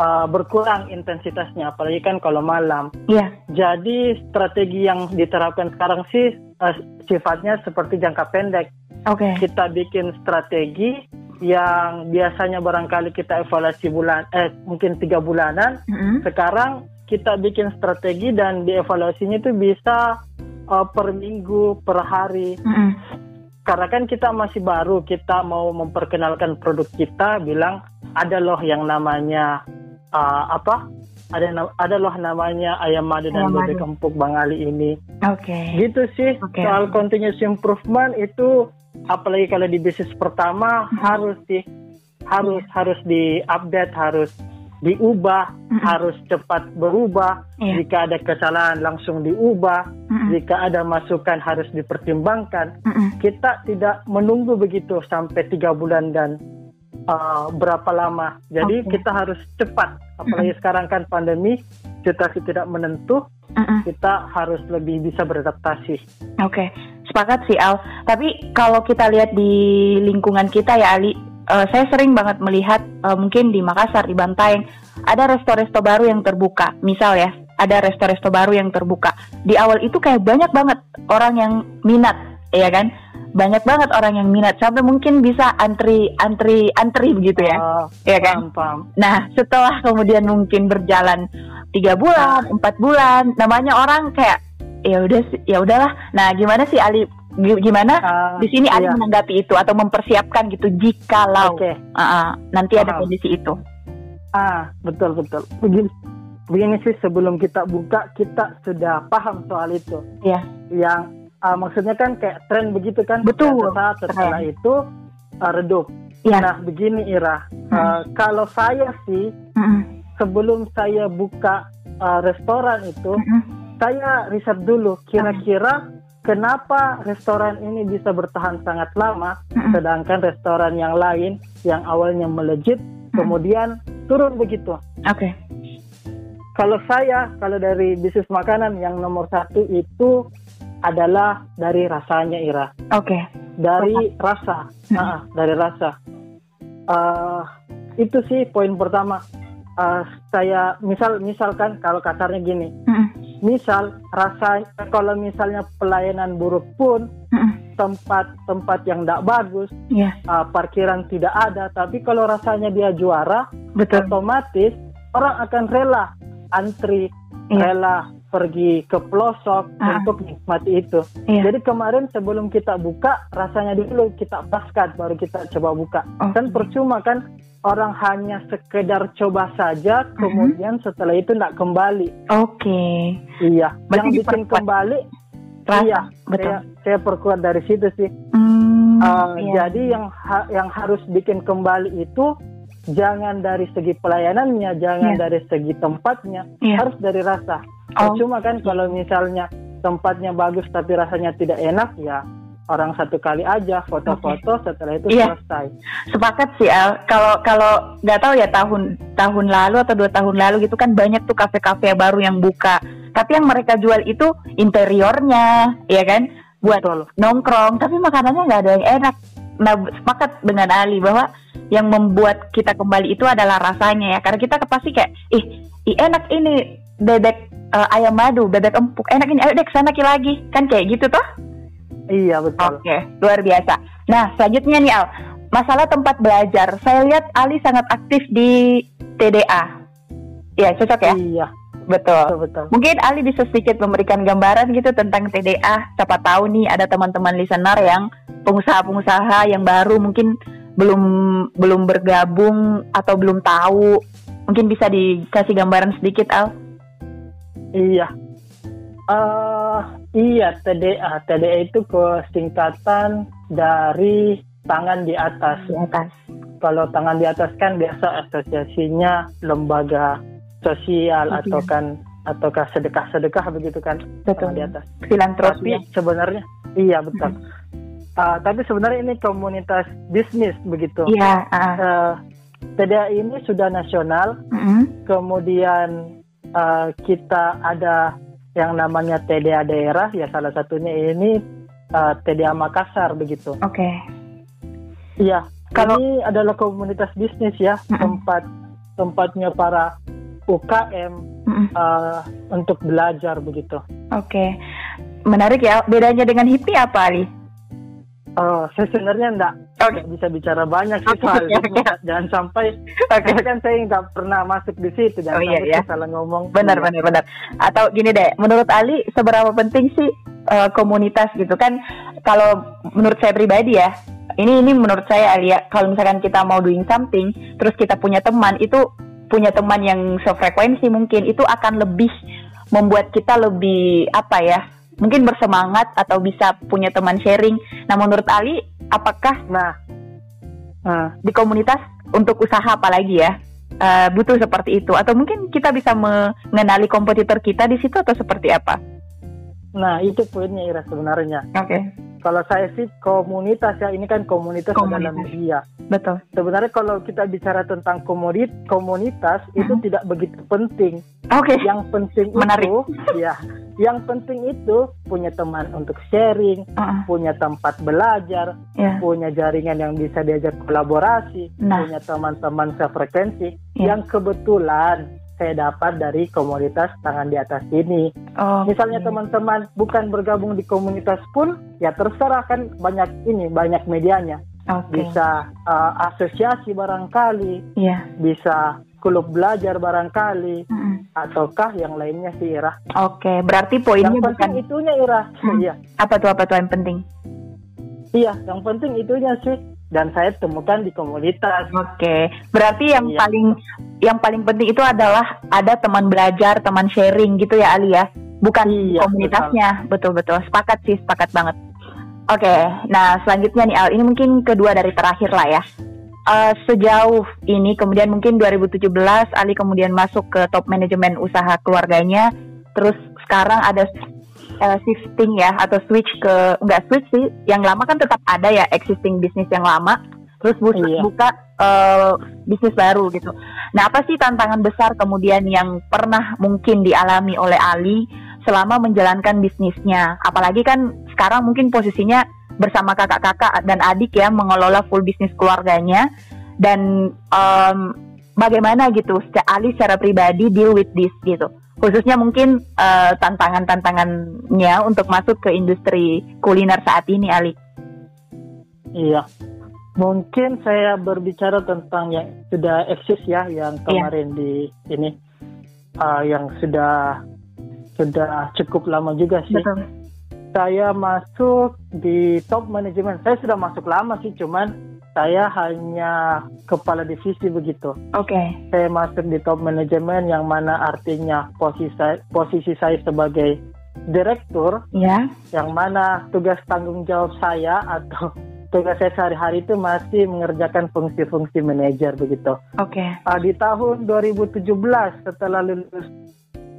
uh, berkurang intensitasnya, apalagi kan kalau malam. iya Jadi strategi yang diterapkan sekarang sih uh, sifatnya seperti jangka pendek. oke Kita bikin strategi yang biasanya barangkali kita evaluasi bulan, eh mungkin tiga bulanan. Mm-mm. Sekarang kita bikin strategi dan dievaluasinya itu bisa uh, per minggu, per hari. Mm-mm. Karena kan kita masih baru, kita mau memperkenalkan produk kita, bilang ada loh yang namanya uh, apa? Ada ada loh namanya ayam madu dan Ayam bebek empuk Bang Ali ini. Oke. Gitu sih. Oke. Soal continuous improvement itu apalagi kalau di bisnis pertama harus sih harus harus diupdate, harus diubah, Mm-mm. harus cepat berubah. Iya. Jika ada kesalahan langsung diubah, Mm-mm. jika ada masukan harus dipertimbangkan. Mm-mm. Kita tidak menunggu begitu sampai tiga bulan dan uh, berapa lama. Jadi Oke. kita harus cepat. Apalagi sekarang kan pandemi, situasi tidak menentu, Mm-mm. kita harus lebih bisa beradaptasi. Oke, sepakat sih Al. Tapi kalau kita lihat di lingkungan kita ya Ali, eh, saya sering banget melihat eh, mungkin di Makassar, di Bantaeng, ada resto-resto baru yang terbuka. Misal ya, ada resto-resto baru yang terbuka. Di awal itu kayak banyak banget orang yang minat, ya kan? Banyak banget orang yang minat sampai mungkin bisa antri antri antri begitu ya. Ah, ya kan? paham, paham. Nah, setelah kemudian mungkin berjalan tiga bulan, empat bulan, namanya orang kayak ya udah ya udahlah. Nah, gimana sih Ali? Gi- Gimana Ah, di sini iya. menanggapi itu atau mempersiapkan gitu jikalau Oke. uh-uh, nanti ada Paham. kondisi itu? Ah, betul betul. Begini, begini sih sebelum kita buka kita sudah paham soal itu. Iya. Yang ah, maksudnya kan kayak tren begitu kan. Betul, saat setelah itu ah, redup. Iya. Nah, begini Ira. Ah, kalau saya sih Mm-mm. sebelum saya buka ah, restoran itu, Mm-mm. saya riset dulu kira-kira kenapa restoran ini bisa bertahan sangat lama sedangkan restoran yang lain yang awalnya melejit kemudian turun begitu. Oke. Kalau saya, kalau dari bisnis makanan yang nomor satu itu adalah dari rasanya Ira, Oke. dari rasa, Hmm. Ah, dari rasa. Eh, itu sih poin pertama. Eh, saya misal misalkan kalau kasarnya gini. Misal rasa kalau misalnya pelayanan buruk pun tempat-tempat yang tidak bagus, Iya, eh, parkiran tidak ada, tapi kalau rasanya dia juara, betul. otomatis orang akan rela antri, Iya. rela pergi ke pelosok Ah. untuk nikmati itu. Iya. Jadi kemarin sebelum kita buka, rasanya dulu kita paskan baru kita coba buka. Oke. Kan percuma kan orang hanya sekedar coba saja, kemudian setelah itu tidak kembali. Oke. Iya, Berarti yang bikin kembali Rasa, iya, betul. Saya, saya perkuat dari situ sih. Hmm, Uh, iya. Jadi yang ha- yang harus bikin kembali itu jangan dari segi pelayanannya, jangan Iya. dari segi tempatnya, Iya. harus dari rasa. Oh. Cuma kan kalau misalnya tempatnya bagus tapi rasanya tidak enak ya orang satu kali aja foto-foto setelah itu Iya. selesai. Sepakat sih Al. Kalau kalau nggak tahu ya tahun tahun lalu atau dua tahun lalu gitu kan banyak tuh kafe-kafe baru yang buka. Tapi yang mereka jual itu interiornya, ya kan? Buat Betul. nongkrong. Tapi makanannya nggak ada yang enak. Nah, sepakat dengan Ali bahwa yang membuat kita kembali itu adalah rasanya ya. Karena kita pasti kayak, ih, ih enak ini bebek eh, ayam madu, bebek empuk, enak ini, ayo dek sana lagi. Kan kayak gitu toh? Iya betul. Oke, luar biasa. Nah, selanjutnya nih Al, masalah tempat belajar. Saya lihat Ali sangat aktif di TDA. Ya, cocok ya? Iya Betul. betul betul. Mungkin Ali bisa sedikit memberikan gambaran gitu tentang TDA. Siapa tahu nih ada teman-teman listener yang pengusaha-pengusaha yang baru mungkin belum belum bergabung atau belum tahu. Mungkin bisa dikasih gambaran sedikit Al. Iya. Eh iya TDA. TDA itu kesingkatan dari tangan di atas. Di atas. Kalau tangan di atas kan biasa asosiasinya lembaga sosial atau kan ataukah sedekah-sedekah begitu kan tangan di Betul. atas. Filantropi. Tapi sebenarnya iya betul. Ah, tapi sebenarnya ini komunitas bisnis begitu. Iya. ah. Eh, TDA ini sudah nasional, Mm-mm. kemudian eh, kita ada yang namanya TDA daerah, ya salah satunya ini eh, TDA Makassar begitu. Oke. Iya, Kalau- ini adalah komunitas bisnis ya, Mm-mm. tempat tempatnya para UKM Mm-mm. eh, untuk belajar begitu. Oke, menarik ya. Bedanya dengan hippie apa Ali? Eh, saya sebenarnya enggak, Oke. bisa bicara banyak sih soal itu. oke. Jangan sampai, karena kan saya nggak pernah masuk di situ, jangan Oh, iya, sampai iya. salah ngomong. Benar, Iya. benar, benar. Atau gini deh, menurut Ali seberapa penting sih eh, komunitas gitu kan? Kalau menurut saya pribadi ya, ini ini menurut saya Ali ya, kalau misalkan kita mau doing something, terus kita punya teman itu punya teman yang sefrekuensi mungkin itu akan lebih membuat kita lebih apa ya? Mungkin bersemangat atau bisa punya teman sharing. Nah, menurut Ali, apakah Nah, nah, di komunitas untuk usaha apalagi ya eh, butuh seperti itu atau mungkin kita bisa mengenali kompetitor kita di situ atau seperti apa? Nah itu poinnya Ira sebenarnya. Oke, Kalau saya sih komunitas ya, ini kan komunitas, Komunitas. media. betul. Sebenarnya kalau kita bicara tentang komodit, komunitas itu Mhm. tidak begitu penting. Oke, Yang penting Menarik. itu, ya, yang penting itu punya teman untuk sharing, Uh-uh, punya tempat belajar, ya, punya jaringan yang bisa diajak kolaborasi, Nah. punya teman-teman sefrekuensi Ya. yang kebetulan saya dapat dari komunitas tangan di atas ini. oh, Misalnya teman-teman bukan bergabung di komunitas pun, ya terserah kan banyak ini, banyak medianya. oke, Bisa uh, asosiasi barangkali, ya, bisa klub belajar barangkali, Mm-mm. ataukah yang lainnya sih Ira. oke. Berarti poinnya Yang bukan itunya Ira. Hmm. Iya, apa tuh apa tuh yang penting? iya, yang penting itunya sih. Dan saya temukan di komunitas. Oke, berarti yang Iya. paling yang paling penting itu adalah ada teman belajar, teman sharing gitu ya Ali ya, bukan Iya, komunitasnya. Betul betul, sepakat sih, sepakat banget. Oke, nah selanjutnya nih Al, ini mungkin kedua dari terakhir lah ya. Eh, sejauh ini kemudian mungkin 2017 Ali kemudian masuk ke top manajemen usaha keluarganya, terus sekarang ada eh, shifting ya atau switch ke enggak switch sih, yang lama kan tetap ada ya existing bisnis yang lama, terus bu- Iya. buka eh, bisnis baru gitu. Nah apa sih tantangan besar kemudian yang pernah mungkin dialami oleh Ali selama menjalankan bisnisnya? Apalagi kan sekarang mungkin posisinya bersama kakak-kakak dan adik ya mengelola full bisnis keluarganya dan em, bagaimana gitu Ali secara pribadi deal with this gitu khususnya mungkin eh, tantangan-tantangannya untuk masuk ke industri kuliner saat ini Ali Iya. Mungkin saya berbicara tentang yang sudah eksis ya, yang Iya. kemarin di ini, uh, yang sudah sudah cukup lama juga sih. betul Saya masuk di top manajemen. Saya sudah masuk lama sih, cuman saya hanya kepala divisi begitu. oke Saya masuk di top manajemen yang mana artinya posisi saya, posisi saya sebagai direktur Ya. yang mana tugas tanggung jawab saya atau tugas saya sehari-hari itu masih mengerjakan fungsi-fungsi manajer begitu. Oke. Uh, di tahun 2017 setelah lulus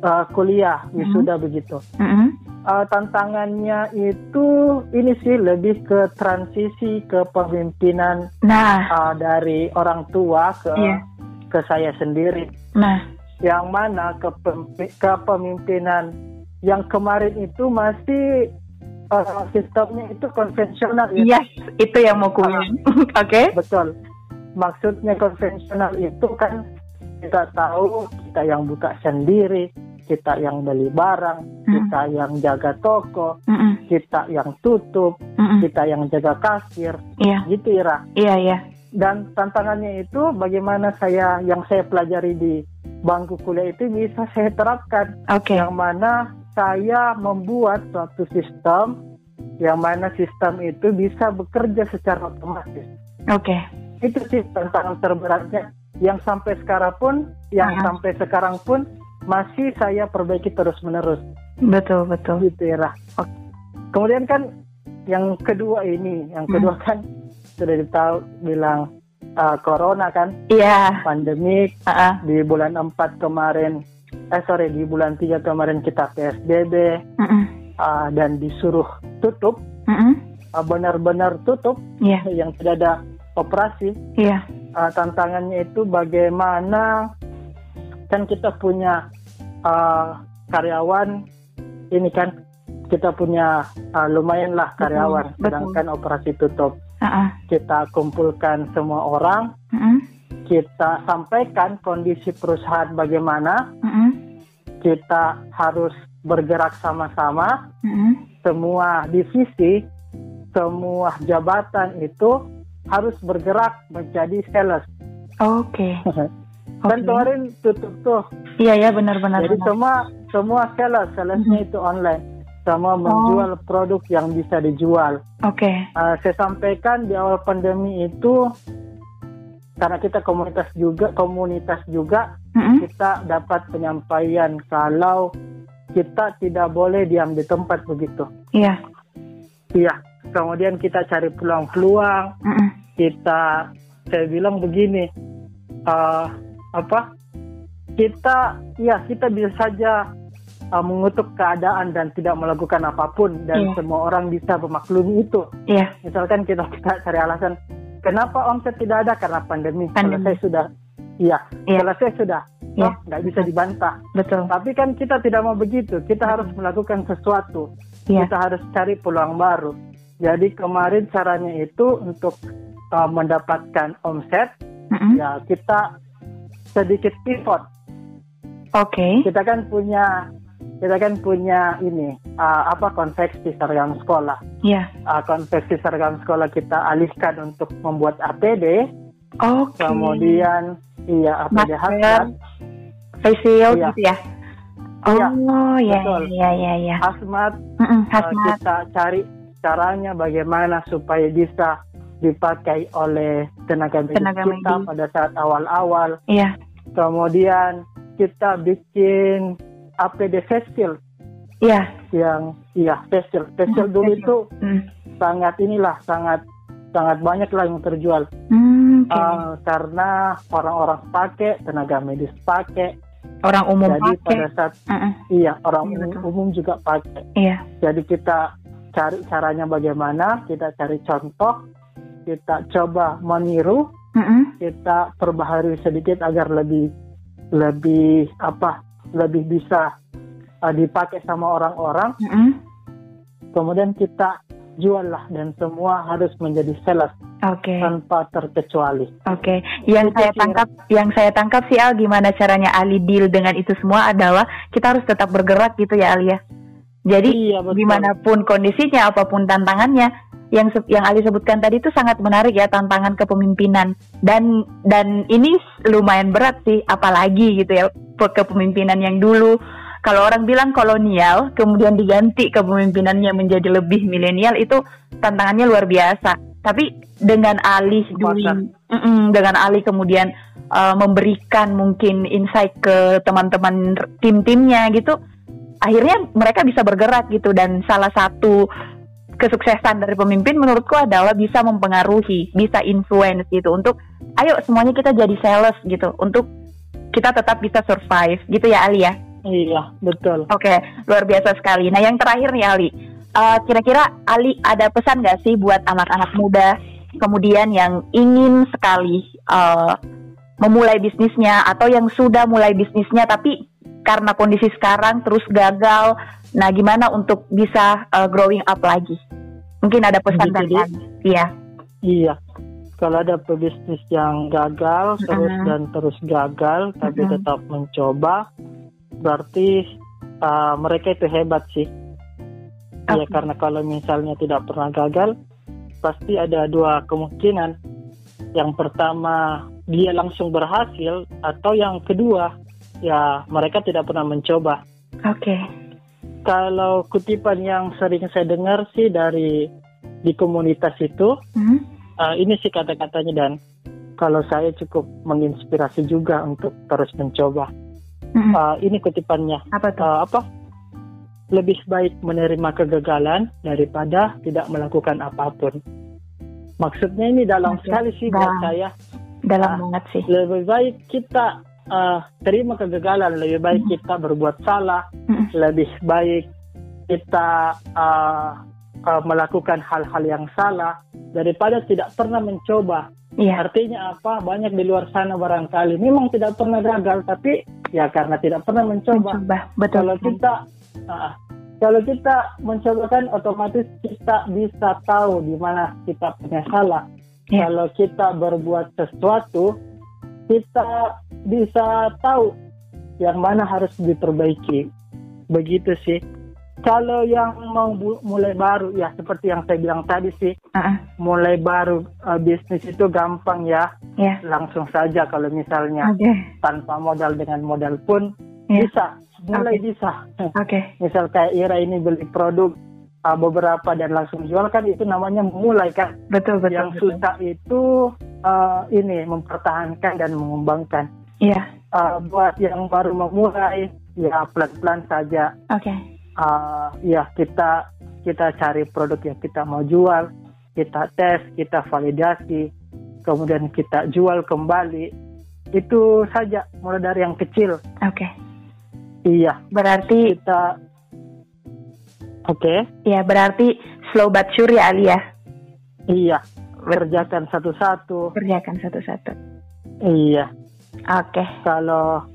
uh, kuliah wisuda begitu. Mm-mm. Uh, tantangannya itu ini sih lebih ke transisi ke pemimpinan Nah, uh, dari orang tua ke Iya. ke saya sendiri. nah, Yang mana kepempi- kepemimpinan yang kemarin itu masih uh, sistemnya itu konvensional ya. yes, itu yang mau ku bilang. Oke. Betul. Maksudnya konvensional itu kan kita tahu kita yang buka sendiri, kita yang beli barang, Hmm. kita yang jaga toko, Mm-mm. kita yang tutup, Mm-mm. kita yang jaga kasir, Iya, gitu Ira. iya, iya. Dan tantangannya itu bagaimana saya yang saya pelajari di bangku kuliah itu bisa saya terapkan Oke. yang mana saya membuat suatu sistem yang mana sistem itu bisa bekerja secara otomatis. Oke. Itu sih tantangan terberatnya yang sampai sekarang pun, yang Ah. sampai sekarang pun masih saya perbaiki terus-menerus Betul, betul. gitu ya. Rah. Kemudian kan yang kedua ini, yang kedua kan sudah ditahu bilang uh, corona kan, Iya. pandemik Ah, ah. di bulan 4 kemarin, eh sorry di bulan 3 kemarin kita PSBB Mm-mm. uh, dan disuruh tutup, Mm-mm. uh, benar-benar tutup Iya, yang tidak ada operasi. iya. Uh, tantangannya itu bagaimana kan kita punya uh, karyawan ini kan kita punya uh, lumayan lah karyawan, Betul, betul. sedangkan operasi tutup. Ah. Kita kumpulkan semua orang, Mm-mm. kita sampaikan kondisi perusahaan bagaimana, Mm-mm. kita harus bergerak sama-sama, Mm-mm. semua divisi, semua jabatan itu harus bergerak menjadi sales. Oke. Kan Oke. kemarin tutup tuh, Iya, ya, benar-benar. jadi benar. semua semua sales, salesnya itu online, sama menjual produk yang bisa dijual. Oke. Uh, saya sampaikan di awal pandemi itu karena kita komunitas juga, komunitas juga Mm-mm. kita dapat penyampaian kalau kita tidak boleh diam di tempat begitu. Iya. Iya. Kemudian kita cari peluang-peluang. Mm-mm. Kita, saya bilang begini, uh, apa? Kita, ya kita bisa saja uh, mengutuk keadaan dan tidak melakukan apa pun dan Iya. semua orang bisa memaklumi itu. Iya. Misalkan kita kita cari alasan, kenapa omset tidak ada karena pandemi. Pandemi. Sudah, iya. Iya. Selesai sudah, Iya. Toh, nggak bisa dibantah. Betul. Tapi kan kita tidak mau begitu. Kita harus melakukan sesuatu. Iya. Kita harus cari peluang baru. Jadi kemarin caranya itu untuk uh, mendapatkan omset, Mm-mm. ya kita sedikit pivot. Oke. Kita kan punya kita kan punya ini uh, apa konveksi seragam sekolah. Iya. Uh, konveksi seragam sekolah kita alihkan untuk membuat APD, Oke. kemudian iya APD hazmat, face shield Iya. gitu ya. Oh, Iya, ya, betul. ya, ya, ya. hazmat Mm-mm, Uh, hazmat. kita cari caranya bagaimana supaya bisa dipakai oleh tenaga medis Tenaga kita medis. pada saat awal-awal. Iya. Kemudian kita bikin APD face shield Iya. yang iya face shield. Face shield Hmm, dulu face itu Mm. sangat inilah sangat sangat banyak lah yang terjual Hmm, oke. Uh, karena orang-orang pakai, tenaga medis pakai. Orang umum Jadi pakai. pada saat Mm-mm. iya orang Iya, umum, umum juga pakai. Iya. Jadi kita cari caranya bagaimana, kita cari contoh, kita coba meniru, Mm-mm. kita perbaharui sedikit agar lebih lebih apa, lebih bisa uh, dipakai sama orang-orang. Mm-mm. Kemudian kita jual lah dan semua harus menjadi sales Oke. tanpa terkecuali. Oke, yang Itu saya tangkap, yang saya tangkap sih Al, gimana caranya Ali deal dengan itu semua adalah kita harus tetap bergerak gitu ya Ali ya. Jadi Iya betul. gimana pun kondisinya, apa pun tantangannya, yang yang Ali sebutkan tadi itu sangat menarik ya tantangan kepemimpinan dan dan ini lumayan berat sih, apalagi gitu ya pe- kepemimpinan yang dulu. Kalau orang bilang kolonial, kemudian diganti kepemimpinannya menjadi lebih milenial itu tantangannya luar biasa. Tapi dengan alih doing, Mm-mm, dengan alih kemudian uh, memberikan mungkin insight ke teman-teman tim-timnya gitu, akhirnya mereka bisa bergerak gitu dan salah satu kesuksesan dari pemimpin menurutku adalah bisa mempengaruhi, bisa influence gitu untuk ayo semuanya kita jadi sales gitu untuk kita tetap bisa survive gitu ya Ali ya. Iya, betul. Oke, okay, luar biasa sekali. Nah, yang terakhir nih Ali, uh, kira-kira Ali ada pesan gak sih buat anak-anak muda kemudian yang ingin sekali uh, memulai bisnisnya atau yang sudah mulai bisnisnya tapi karena kondisi sekarang terus gagal. Nah, gimana untuk bisa uh, growing up lagi? Mungkin ada pesan dari Iya. Iya. Kalau ada pebisnis yang gagal terus uh -huh. dan terus gagal tapi uh -huh. tetap mencoba, berarti uh, mereka itu hebat sih. Okay. Ya karena kalau misalnya tidak pernah gagal, pasti ada dua kemungkinan. Yang pertama dia langsung berhasil atau yang kedua ya mereka tidak pernah mencoba. Oke. Okay. Kalau kutipan yang sering saya dengar sih dari di komunitas itu, hmm? uh, ini sih kata-katanya dan kalau saya cukup menginspirasi juga untuk terus mencoba. Hmm. Uh, ini kutipannya. Apa tuh? Uh, apa? Lebih baik menerima kegagalan daripada tidak melakukan apa pun. Maksudnya ini dalam okay. sekali sih buat saya. Dalam uh, banget sih. Lebih baik kita uh, terima kegagalan, lebih baik kita berbuat salah, lebih baik kita uh, uh, melakukan hal-hal yang salah daripada tidak pernah mencoba. Yeah. Artinya apa? Banyak di luar sana barangkali memang tidak pernah gagal, tapi ya karena tidak pernah mencoba. mencoba. Betul. Kalau kita uh, kalau kita mencoba kan otomatis kita bisa tahu di mana kita punya salah. Yeah. Kalau kita berbuat sesuatu, kita bisa tahu yang mana harus diperbaiki. Begitu sih. Kalau yang mau mulai baru ya seperti yang saya bilang tadi sih, uh-uh. mulai baru uh, bisnis itu gampang ya, yeah. langsung saja kalau misalnya okay. tanpa modal dengan modal pun yeah. bisa, mulai okay. bisa. Okay. Misal kayak Ira ini beli produk uh, beberapa dan langsung jual kan itu namanya mulai kan. Betul betul. Yang betul. susah itu uh, ini mempertahankan dan mengembangkan. Iya. Uh, buat yang baru memulai ya pelan-pelan saja. Oke. Okay. Uh, ya kita kita cari produk yang kita mau jual, kita tes, kita validasi, kemudian kita jual kembali. Itu saja mulai dari yang kecil. Oke. Okay. Iya. Berarti kita Oke. Okay. Iya, berarti slow but sure ya Ali ya. Iya. Kerjakan satu-satu. Kerjakan satu-satu. Iya. Oke. Okay. Kalau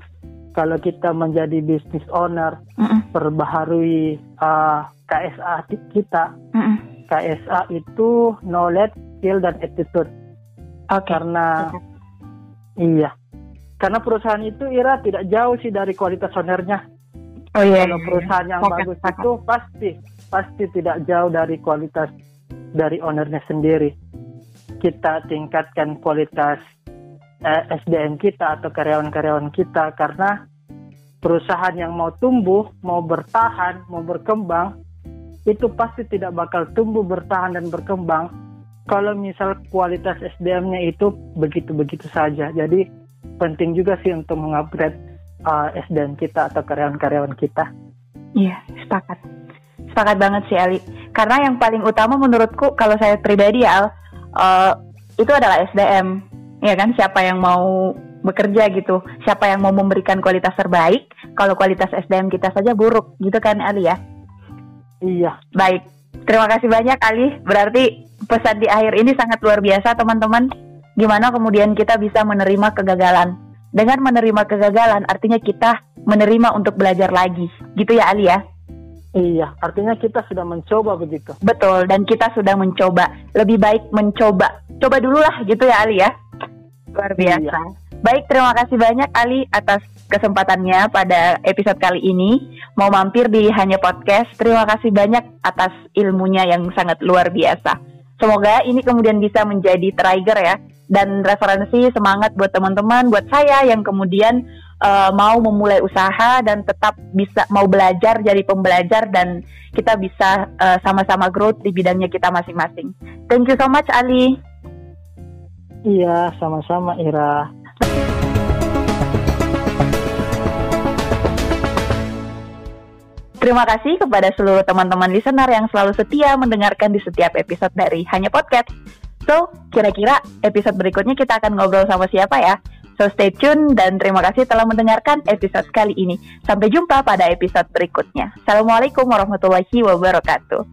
kalau kita menjadi business owner, mm -mm. perbaharui uh, KSA kita. Mm -mm. KSA itu knowledge, skill dan attitude. Okay. Karena okay. iya. Karena perusahaan itu Ira tidak jauh sih dari kualitas ownernya. Oh iya. Kalau iya. perusahaan yang Fokus, bagus itu pasti pasti tidak jauh dari kualitas dari ownernya sendiri. Kita tingkatkan kualitas eh, SDM kita atau karyawan-karyawan kita karena perusahaan yang mau tumbuh, mau bertahan, mau berkembang itu pasti tidak bakal tumbuh, bertahan dan berkembang kalau misal kualitas SDM-nya itu begitu-begitu saja. Jadi penting juga sih untuk mengupgrade uh, SDM kita atau karyawan-karyawan kita. Iya, sepakat. Sepakat banget sih Ali. Karena yang paling utama menurutku kalau saya pribadi ya Al, uh, itu adalah SDM ya kan? Siapa yang mau bekerja gitu. Siapa yang mau memberikan kualitas terbaik kalau kualitas SDM kita saja buruk. Gitu kan Ali ya? Iya. Baik. Terima kasih banyak Ali. Berarti pesan di akhir ini sangat luar biasa teman-teman. Gimana kemudian kita bisa menerima kegagalan? Dengan menerima kegagalan artinya kita menerima untuk belajar lagi. Gitu ya Ali ya Iya, artinya kita sudah mencoba begitu. Betul, dan kita sudah mencoba. Lebih baik mencoba. Coba dulu lah gitu ya Ali ya. Luar biasa. Iya. Baik, terima kasih banyak Ali atas kesempatannya pada episode kali ini. Mau mampir di Hanya Podcast. Terima kasih banyak atas ilmunya yang sangat luar biasa. Semoga ini kemudian bisa menjadi trigger ya dan referensi semangat buat teman-teman, buat saya yang kemudian uh, mau memulai usaha dan tetap bisa mau belajar jadi pembelajar dan kita bisa uh, sama-sama growth di bidangnya kita masing-masing. Thank you so much Ali. Iya, sama-sama Ira. Terima kasih kepada seluruh teman-teman listener yang selalu setia mendengarkan di setiap episode dari Hanya Podcast. So, kira-kira episode berikutnya kita akan ngobrol sama siapa ya? So stay tune dan terima kasih telah mendengarkan episode kali ini. Sampai jumpa pada episode berikutnya. Assalamualaikum warahmatullahi wabarakatuh.